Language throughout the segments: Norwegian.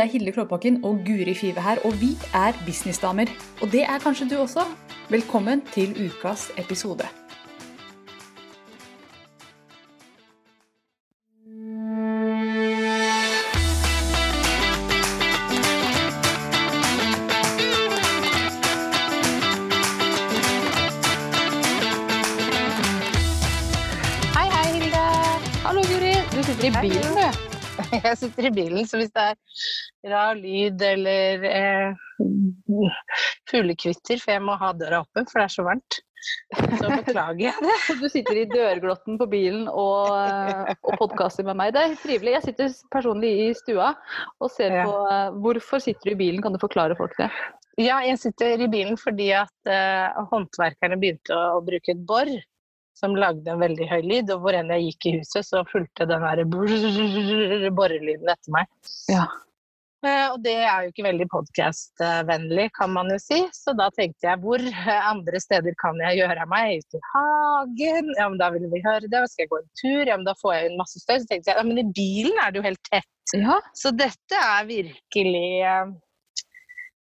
Det er Hilde Klåbakken og Guri Five her, og vi er businessdamer. Og det er kanskje du også. Velkommen til ukas episode. Jeg sitter i bilen, så hvis det er rar lyd eller eh, fuglekvitter, for jeg må ha døra åpen, for det er så varmt, så beklager jeg det. Du sitter i dørglotten på bilen og, eh, og podkaster med meg. Det er trivelig. Jeg sitter personlig i stua og ser Ja. på eh, Hvorfor sitter du i bilen? Kan du forklare folk det? Ja, jeg sitter i bilen fordi at uh, håndverkerne begynte å, å bruke et bor som lagde en veldig høy lyd, og hvor enn jeg gikk i huset, så fulgte den der borrelyden etter meg. Ja. Eh, og det er jo ikke veldig podkastvennlig, kan man jo si. Så da tenkte jeg hvor andre steder kan jeg gjøre av meg? Ute i hagen? Ja, men da vil vi høre det. Skal jeg gå en tur? Ja, men da får jeg inn masse støy. Så tenkte jeg ja, men i bilen er det jo helt tett. ja. Så dette er virkelig eh,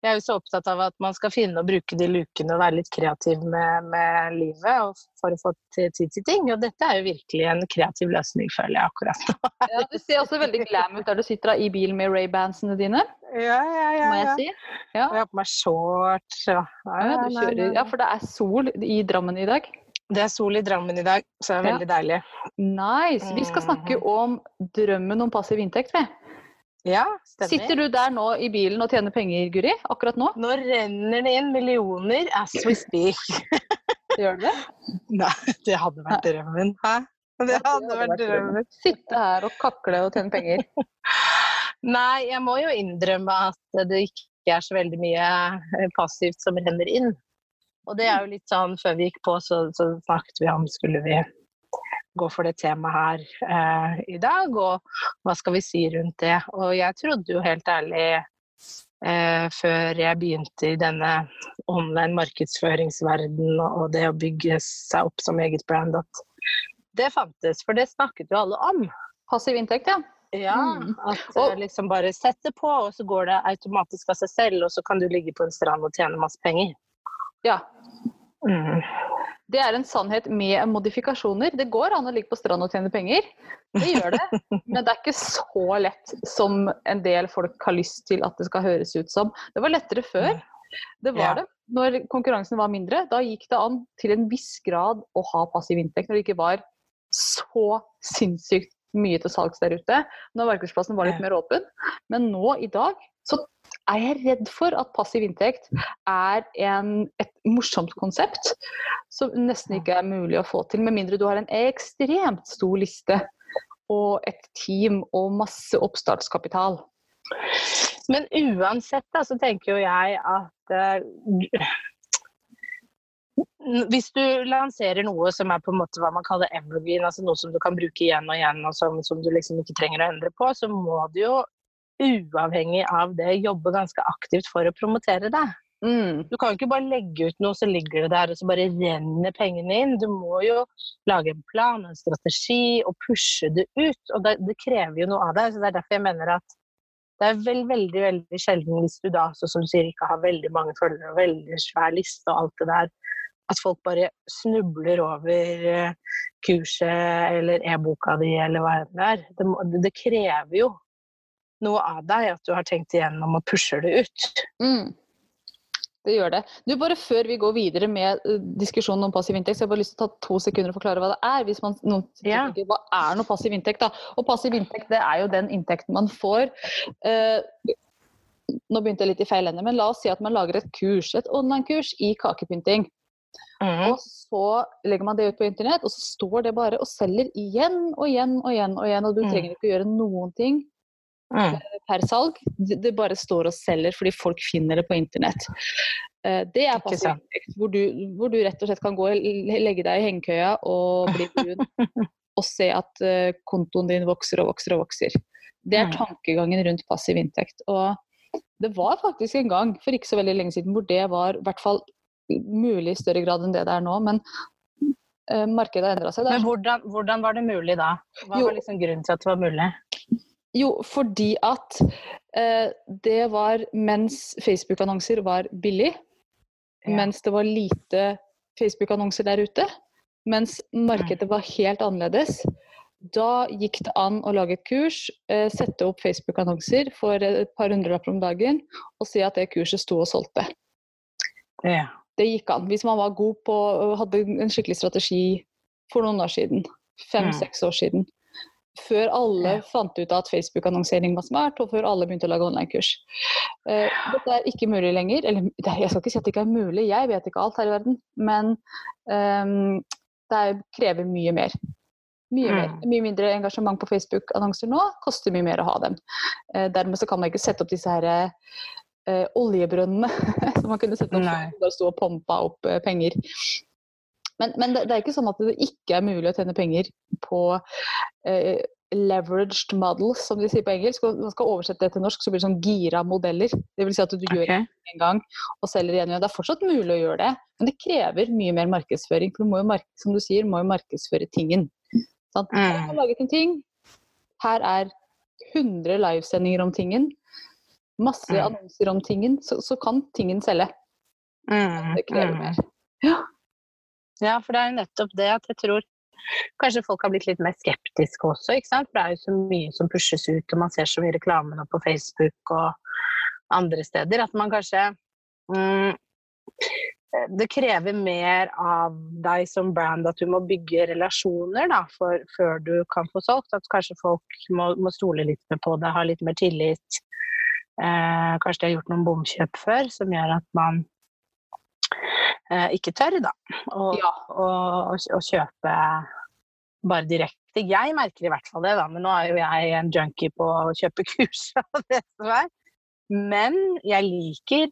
Jeg er jo så opptatt av at man skal finne og bruke de lukene og være litt kreativ med, med livet og for å få tid til ting. Og dette er jo virkelig en kreativ løsning, føler jeg akkurat nå. ja. Du ser også veldig glam ut der du sitter da, i bilen med Ray-bandsene dine, Ja, ja, ja. må jeg si. Ja. Jeg har på meg shorts. Ja. Ja, Ja, du kjører. ja, for det er sol i Drammen i dag. Det er sol i Drammen i dag, så det er Ja. veldig deilig. Nice. Vi skal snakke om drømmen om passiv inntekt. Vi. Ja, stemmer. Sitter du der nå i bilen og tjener penger, Guri? Akkurat nå? Nå renner det inn millioner as we speak. Gjør det? Nei, det hadde vært drømmen. Hæ? Det hadde vært drømmen. Sitte her og kakle og tjene penger. Nei, jeg må jo innrømme at det ikke er så veldig mye eh, passivt som renner inn. Og det er jo litt sånn, før vi gikk på, så, så snakket vi om skulle vi gå for det temaet her eh, i dag, og hva skal vi si rundt det. Og jeg trodde jo helt ærlig eh, før jeg begynte i denne online markedsføringsverden og det å bygge seg opp som eget brand, at det fantes, for det snakket jo alle om. Passiv inntekt, ja. Ja, Mm. at Og- eh, liksom bare setter på, og så går det automatisk av seg selv, og så kan du ligge på en strand og tjene masse penger. ja. Mm. Det er en sannhet med modifikasjoner. Det går an å ligge på strand og tjene penger. Det gjør det. Men det er ikke så lett som en del folk har lyst til at det skal høres ut som. Det var lettere før. Det var det. Når konkurransen var mindre, da gikk det an til en viss grad å ha passiv inntekt. Når det ikke var så sinnssykt mye til salgs der ute. Når markedsplassen var litt mer åpen. Men nå i dag så er jeg redd for at passiv inntekt er en, et morsomt konsept som nesten ikke er mulig å få til, med mindre du har en ekstremt stor liste og et team og masse oppstartskapital. Men uansett da, så tenker jo jeg at uh, hvis du lanserer noe som er på en måte hva man kaller evergreen, altså noe som du kan bruke igjen og igjen, og som, som du liksom ikke trenger å endre på, så må du jo uavhengig av det jobbe ganske aktivt for å promotere det. Mm. Du kan jo ikke bare legge ut noe, så ligger det der, og så bare renner pengene inn. Du må jo lage en plan, en strategi, og pushe det ut. Og det, det krever jo noe av deg. Så det er derfor jeg mener at det er vel, veldig veldig sjelden hvis du da, som du sier, ikke har veldig mange følgere og veldig svær liste og alt det der, at folk bare snubler over eh, kurset eller e-boka di eller hva enn det er. Det, det krever jo noe av deg at du har tenkt igjennom og pusher det ut. Mm. Det gjør det. Du, bare Før vi går videre med uh, diskusjonen om passiv inntekt, så jeg bare lyst til å ta to sekunder og forklare hva det er. hvis man noen Ja. tenker, Hva er noe passiv inntekt? da? Og Passiv inntekt det er jo den inntekten man får eh, Nå begynte jeg litt i feil ende, men la oss si at man lager et kurs, et online-kurs i kakepynting. Mm. Og så legger man det ut på internett, og så står det bare og selger igjen og igjen og igjen. Og igjen, og du Mm. trenger ikke å gjøre noen ting Mm. per salg. Det bare står og selger fordi folk finner det på internett. Eh, Det er passiv hvor du, hvor du rett og slett kan gå og legge deg i hengekøya og bli brun og se at eh, kontoen din vokser og vokser og vokser. Det er Mm. tankegangen rundt passiv inntekt. Og det var faktisk en gang for ikke så veldig lenge siden hvor det var i hvert fall mulig i større grad enn det det er nå. Men eh, markedet har endra seg. Men hvordan, hvordan var det mulig da? Hva Jo. var liksom grunnen til at det var mulig? Jo, fordi at eh, det var mens Facebook-annonser var billig, Ja. mens det var lite Facebook-annonser der ute, mens markedet var helt annerledes. Da gikk det an å lage et kurs, eh, sette opp Facebook-annonser for et par hundrelapper om dagen, og si at det kurset sto og solgte. Ja. Det gikk an. Hvis man var god på hadde en skikkelig strategi for noen år siden. Mm. Fem-seks år siden. Før alle fant ut at Facebook-annonsering var smart, og før alle begynte å lage online-kurs. Uh, dette er ikke mulig lenger. Eller er- jeg skal ikke si at det ikke er mulig, jeg vet ikke alt her i verden. Men um, det er, krever mye mer. Mye, mer. Mm. mye mindre engasjement på Facebook-annonser nå, koster mye mer å ha dem. Eh, dermed så kan man ikke sette opp disse her, eh, oljebrønnene som man kunne sette opp Nei. som bare og pompa opp eh, penger. Men, men det, det er ikke sånn at det ikke er mulig å tjene penger på eh, leveraged models, som de sier på engelsk. Og man skal oversette det til norsk, så blir det sånn gira modeller. Det vil si at du gjør det en gang og selger igjen. Det er fortsatt mulig å gjøre det, men det krever mye mer markedsføring. For du må jo, mark som du sier, må jo markedsføre tingen. Sant? Mm. Har laget en ting. Her er 100 livesendinger om tingen. Masse Mm. annonser om tingen. Så, så kan tingen selge. Mm, Det krever mm. mer. Ja. Ja, for det er jo nettopp det at jeg tror kanskje folk har blitt litt mer skeptiske også, ikke sant. For det er jo så mye som pushes ut, og man ser så mye reklame nå på Facebook og andre steder, at man kanskje mm, Det krever mer av deg som brand at du må bygge relasjoner da, for, før du kan få solgt. At kanskje folk må, må stole litt mer på det, ha litt mer tillit. Eh, kanskje de har gjort noen bomkjøp før som gjør at man ikke tør, da. Å Ja. kjøpe bare direkte. Jeg merker i hvert fall det, da, men nå er jo jeg en junkie på å kjøpe kurs. og det som er. Men jeg liker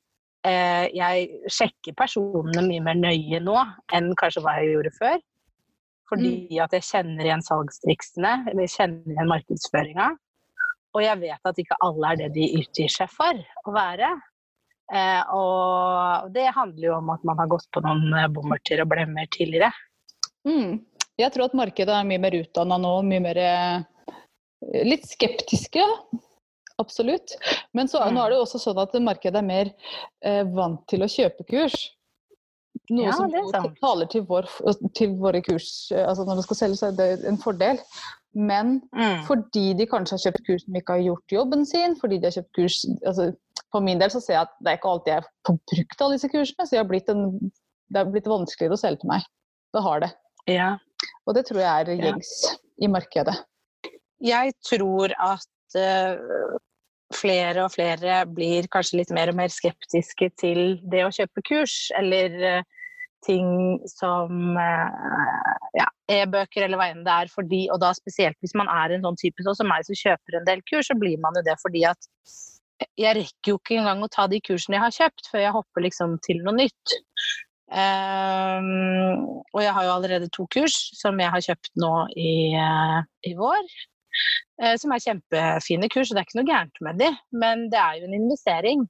eh, Jeg sjekker personene mye mer nøye nå enn kanskje hva jeg gjorde før. Fordi at jeg kjenner igjen salgstriksene, jeg kjenner igjen markedsføringa. Og jeg vet at ikke alle er det de utgir seg for å være. Eh, og det handler jo om at man har gått på noen eh, bommerter og blemmer tidligere. Mm. Jeg tror at markedet er mye mer utdanna nå, mye mer eh, Litt skeptiske, absolutt. Men så, nå er det jo også sånn at markedet er mer eh, vant til å kjøpe kurs. Noe Ja, som er taler til, vår, til våre kurs altså Når det skal selge, så er det en fordel. Men Mm. fordi de kanskje har kjøpt kurs som ikke har gjort jobben sin, fordi de har kjøpt kurs altså, For min del så ser jeg at det er ikke alltid jeg får brukt alle disse kursene, så har en, det har blitt vanskeligere å selge til meg. Det har det. Ja. Og det tror jeg er Ja. gjengs i markedet. Jeg tror at uh, flere og flere blir kanskje litt mer og mer skeptiske til det å kjøpe kurs, eller eh, ting som eh, ja, e-bøker eller hva enn det er. Fordi, og da spesielt hvis man er en sånn type så, som meg som kjøper en del kurs, så blir man jo det fordi at jeg rekker jo ikke engang å ta de kursene jeg har kjøpt, før jeg hopper liksom til noe nytt. Um, og jeg har jo allerede to kurs som jeg har kjøpt nå i, eh, i vår. uh, som er kjempefine kurs, og det er ikke noe gærent med de, men det er jo en investering.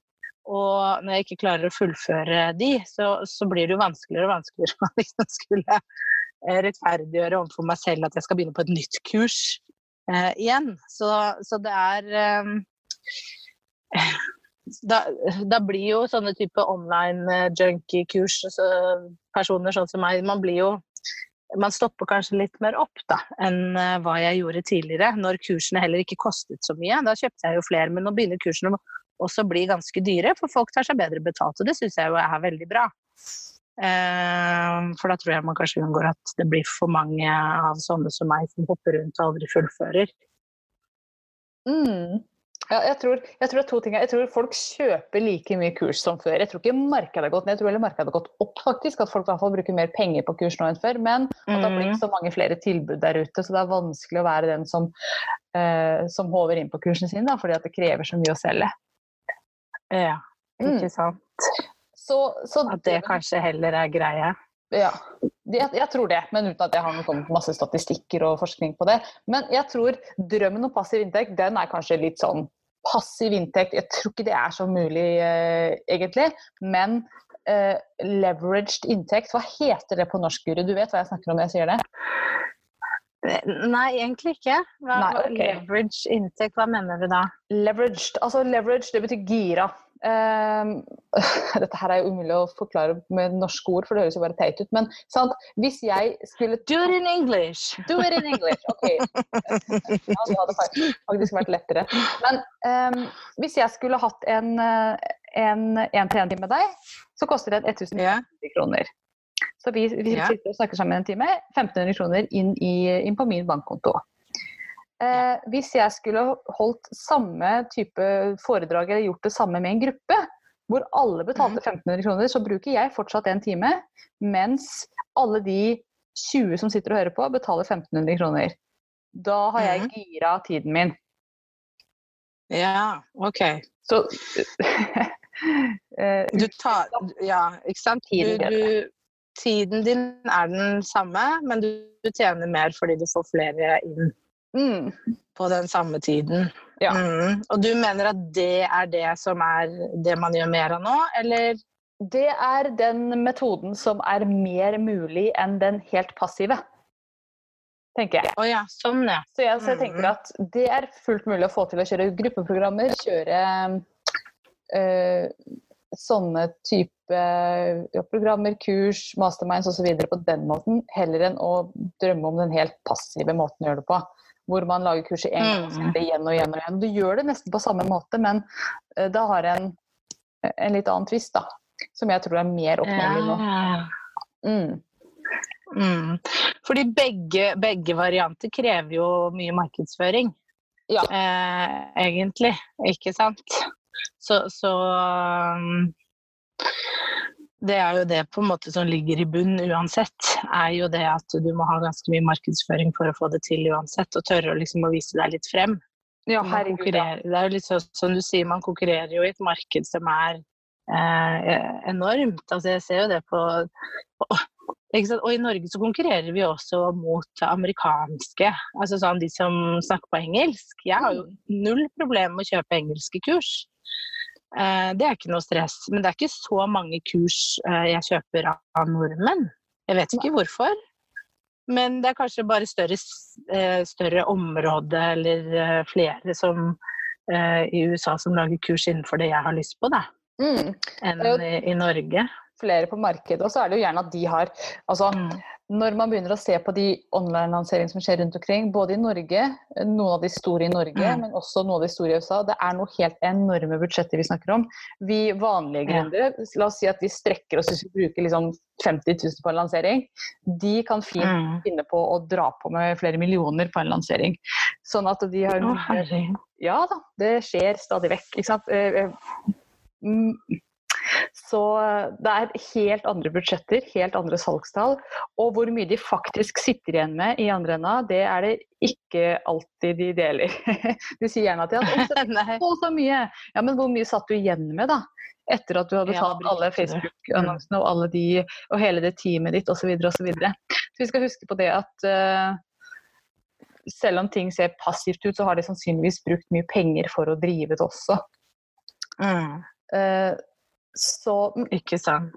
Og når jeg ikke klarer å fullføre de, så, så blir det jo vanskeligere og vanskeligere å liksom skulle eh, rettferdiggjøre overfor meg selv at jeg skal begynne på et nytt kurs eh, igjen. Så, så det er eh, da, da blir jo sånne type online eh, junkie-kurs, altså personer sånn som meg, man blir jo man stopper kanskje litt mer opp da, enn eh, hva jeg gjorde tidligere, når kursene heller ikke kostet så mye. Da kjøpte jeg jo flere, men nå begynner kursene også blir bli ganske dyre, for folk tar seg bedre betalt, og det syns jeg jo er veldig bra. Eh, for da tror jeg man kanskje unngår at det blir for mange av sånne som meg som hopper rundt og aldri fullfører. Mm. Ja, jeg, tror, jeg tror det er to ting. Jeg tror folk kjøper like mye kurs som før. Jeg tror ikke markedet har gått ned, jeg tror heller markedet har gått opp, faktisk. At folk i hvert fall bruker mer penger på kurs nå enn før. Men at det har blitt så mange flere tilbud der ute, så det er vanskelig å være den som, eh, som håver inn på kursene sine, da, fordi at det krever så mye å selge. Ja, Mm. ikke sant? Så, så At det kanskje heller er greie. Ja, jeg, jeg tror det, men uten at jeg har noen masse statistikker og forskning på det. Men jeg tror drømmen om passiv inntekt, den er kanskje litt sånn passiv inntekt. Jeg tror ikke det er så mulig eh, egentlig, men eh, leveraged inntekt, hva heter det på norsk, Guri? Du vet hva jeg snakker om når jeg sier det? Nei, egentlig ikke. Hva, Nei, okay. Leverage inntekt, hva mener du da? Leveraged. Altså leverage, det betyr gira. Ehm, dette her er jo umulig å forklare med norske ord, for det høres jo bare teit ut. Men sant? hvis jeg skulle Do it in English! Do it in English. Ok. Ja, det hadde faktisk vært lettere. Men um, hvis jeg skulle hatt en eh, en en-til-en-time med deg, så koster det 1500 Ja. kroner. Så vi, vi sitter og snakker sammen en time. 1500 kroner inn, i, inn på min bankkonto. Eh, hvis jeg skulle holdt samme type foredrag eller gjort det samme med en gruppe, hvor alle betalte 1500 kroner, så bruker jeg fortsatt en time, mens alle de 20 som sitter og hører på, betaler 1500 kroner. Da har jeg Mhm. gira tiden min. Ja, OK. Så eh, Du tar Ja, ikke sant? Du, Tiden du, tiden din er den samme, men du, du tjener mer fordi du får flere inn mm, på den samme tiden. Ja. Mm. Og du mener at det er det som er det man gjør mer av nå, eller? Det er den metoden som er mer mulig enn den helt passive, tenker jeg. Oh, ja, sånn ja. Så jeg, så jeg tenker Mhm. at det er fullt mulig å få til å kjøre gruppeprogrammer, kjøre øh, sånne type ja, programmer, kurs, masterminds osv. på den måten, heller enn å drømme om den helt passive måten å gjøre det på. Hvor man lager kurset en gang det igjen og igjen. og igjen. Du gjør det nesten på samme måte, men eh, det har en, en litt annen tvist, da. Som jeg tror er mer oppnåelig nå. Mm. Mm. Fordi begge, begge varianter krever jo mye markedsføring. Ja. Eh, egentlig, ikke sant? Så, så um, Det er jo det på en måte som ligger i bunn uansett. Er jo det at du må ha ganske mye markedsføring for å få det til uansett. Og tørre liksom å vise deg litt frem. Ja, herregud. Ja. Det er jo litt sånn som du sier, man konkurrerer jo i et marked som er eh, enormt. Altså jeg ser jo det på, på? Og i Norge så konkurrerer vi også mot amerikanske, altså sånn de som snakker på engelsk. Jeg har jo null problem med å kjøpe engelske kurs. Eh, det er ikke noe stress. Men det er ikke så mange kurs eh, jeg kjøper av, nordmenn. Jeg vet ikke hvorfor. Men det er kanskje bare større, eh, større område eller flere som eh, i USA som lager kurs innenfor det jeg har lyst på, da, Mm. enn i, i Norge. Flere på markedet, og så er det jo gjerne at de har altså Mm. Når man begynner å se på de online-lanseringene som skjer rundt omkring, både i Norge, noen av de store i Norge, Mm. men også noen av de store i USA, det er noe helt enorme budsjetter vi snakker om. Vi vanlige gründere, la oss si at vi strekker oss hvis vi bruker liksom 50 000 på en lansering, de kan fint Mm. finne på å dra på med flere millioner på en lansering. Sånn at de har ja da, det skjer stadig vekk. Ikke sant? Eh, eh. Så det er helt andre budsjetter, helt andre salgstall. Og hvor mye de faktisk sitter igjen med i andre enda, det er det ikke alltid de deler. De sier gjerne at omsatt så, så mye. Ja, men hvor mye satt du igjen med, da? Etter at du har tatt betalt alle. Facebook-annonsene og, alle de, og hele det teamet ditt osv. Så, og så, så vi skal huske på det at uh, selv om ting ser passivt ut, så har de sannsynligvis brukt mye penger for å drive det også. Mm. Eh, så, Ikke sant.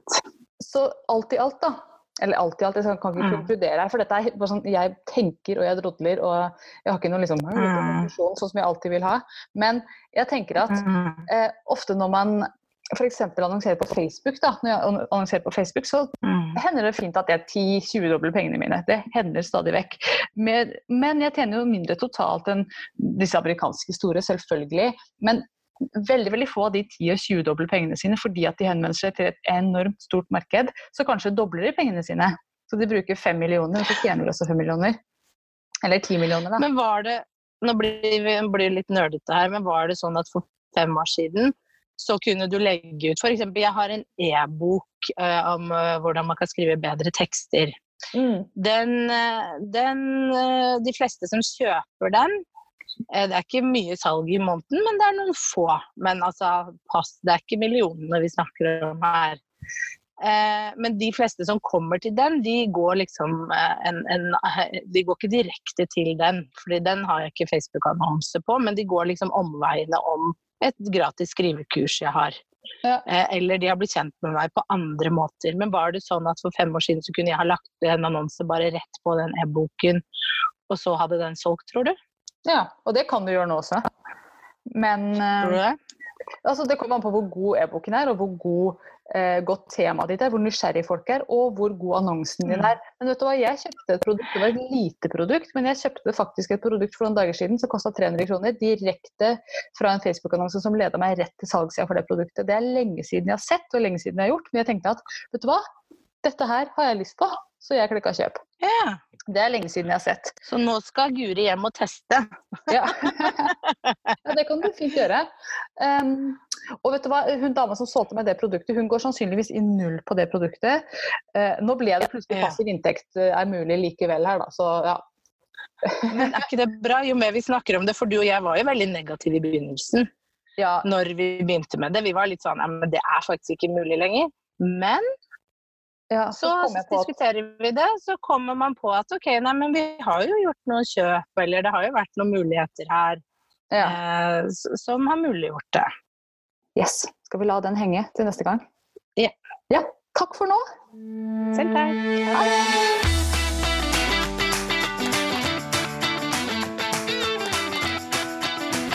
så alt i alt, da. Eller alt i alt, jeg kan ikke Mm. konkludere her. For dette er bare sånn jeg tenker og jeg drodler, og jeg har ikke noen liksom, Mm. konklusjon sånn som jeg alltid vil ha. Men jeg tenker at Mm. eh, ofte når man f.eks. annonserer på Facebook, da, når jeg annonserer på Facebook, så Mm. hender det fint at jeg 10-20-dobler pengene mine. Det hender stadig vekk. Men jeg tjener jo mindre totalt enn disse amerikanske store, selvfølgelig. Men veldig veldig få av de 10- og 20-dobler pengene sine fordi at de henvender seg til et enormt stort marked. Så kanskje dobler de pengene sine. Så de bruker 5 millioner, og så tjener de også 5 millioner. Eller 10 millioner, da. Men var det Nå blir vi blir litt nerdete her, men var det sånn at for fem år siden så kunne du legge ut F.eks. jeg har en e-bok uh, om uh, hvordan man kan skrive bedre tekster. Mm. Den, eh, den De fleste som kjøper den Det er ikke mye salg i måneden, men det er noen få. Men altså, pass, det er ikke millionene vi snakker om her. Eh, men de fleste som kommer til den, de går liksom eh, en, en, eh, De går ikke direkte til den, fordi den har jeg ikke Facebook-annonse på, men de går liksom omveiene om et gratis skrivekurs jeg har. Ja. Eh, eller de har blitt kjent med meg på andre måter. Men var det sånn at for fem år siden så kunne jeg ha lagt en annonse bare rett på den e-boken, og så hadde den solgt, tror du? Ja, og det kan du gjøre nå også. Men eh, altså, det kommer an på hvor god e-boken er, og hvor god, eh, godt temaet ditt er, hvor nysgjerrig folk er, og hvor god annonsen din Mm. er. Men vet du hva, jeg kjøpte et produkt, det var et lite produkt, men jeg kjøpte faktisk et produkt for noen dager siden som kosta 300 kroner, direkte fra en Facebook-annonse som leda meg rett til salgssida for det produktet. Det er lenge siden jeg har sett, og lenge siden jeg har gjort, men jeg tenkte at vet du hva, dette her har jeg lyst på, så jeg klikka kjøp. Ja. Det er lenge siden jeg har sett. Så nå skal Guri hjem og teste. Ja. ja, det kan du fint gjøre. Um, og vet du hva, hun dama som solgte meg det produktet, hun går sannsynligvis i null på det produktet. Uh, nå ble det plutselig passiv inntekt eh, er mulig likevel her, da. Så ja. Men er ikke det bra? Jo mer vi snakker om det, for du og jeg var jo veldig negative i begynnelsen. ja. Når vi begynte med det. Vi var litt sånn ja, men det er faktisk ikke mulig lenger. Men ja så så diskuterer at vi det, så kommer man på at ok, nei, men vi har jo gjort noen kjøp, eller det har jo vært noen muligheter her ja. eh, som har muliggjort det. Yes. Skal vi la den henge til neste gang? Ja. ja. Takk for nå. Selv takk.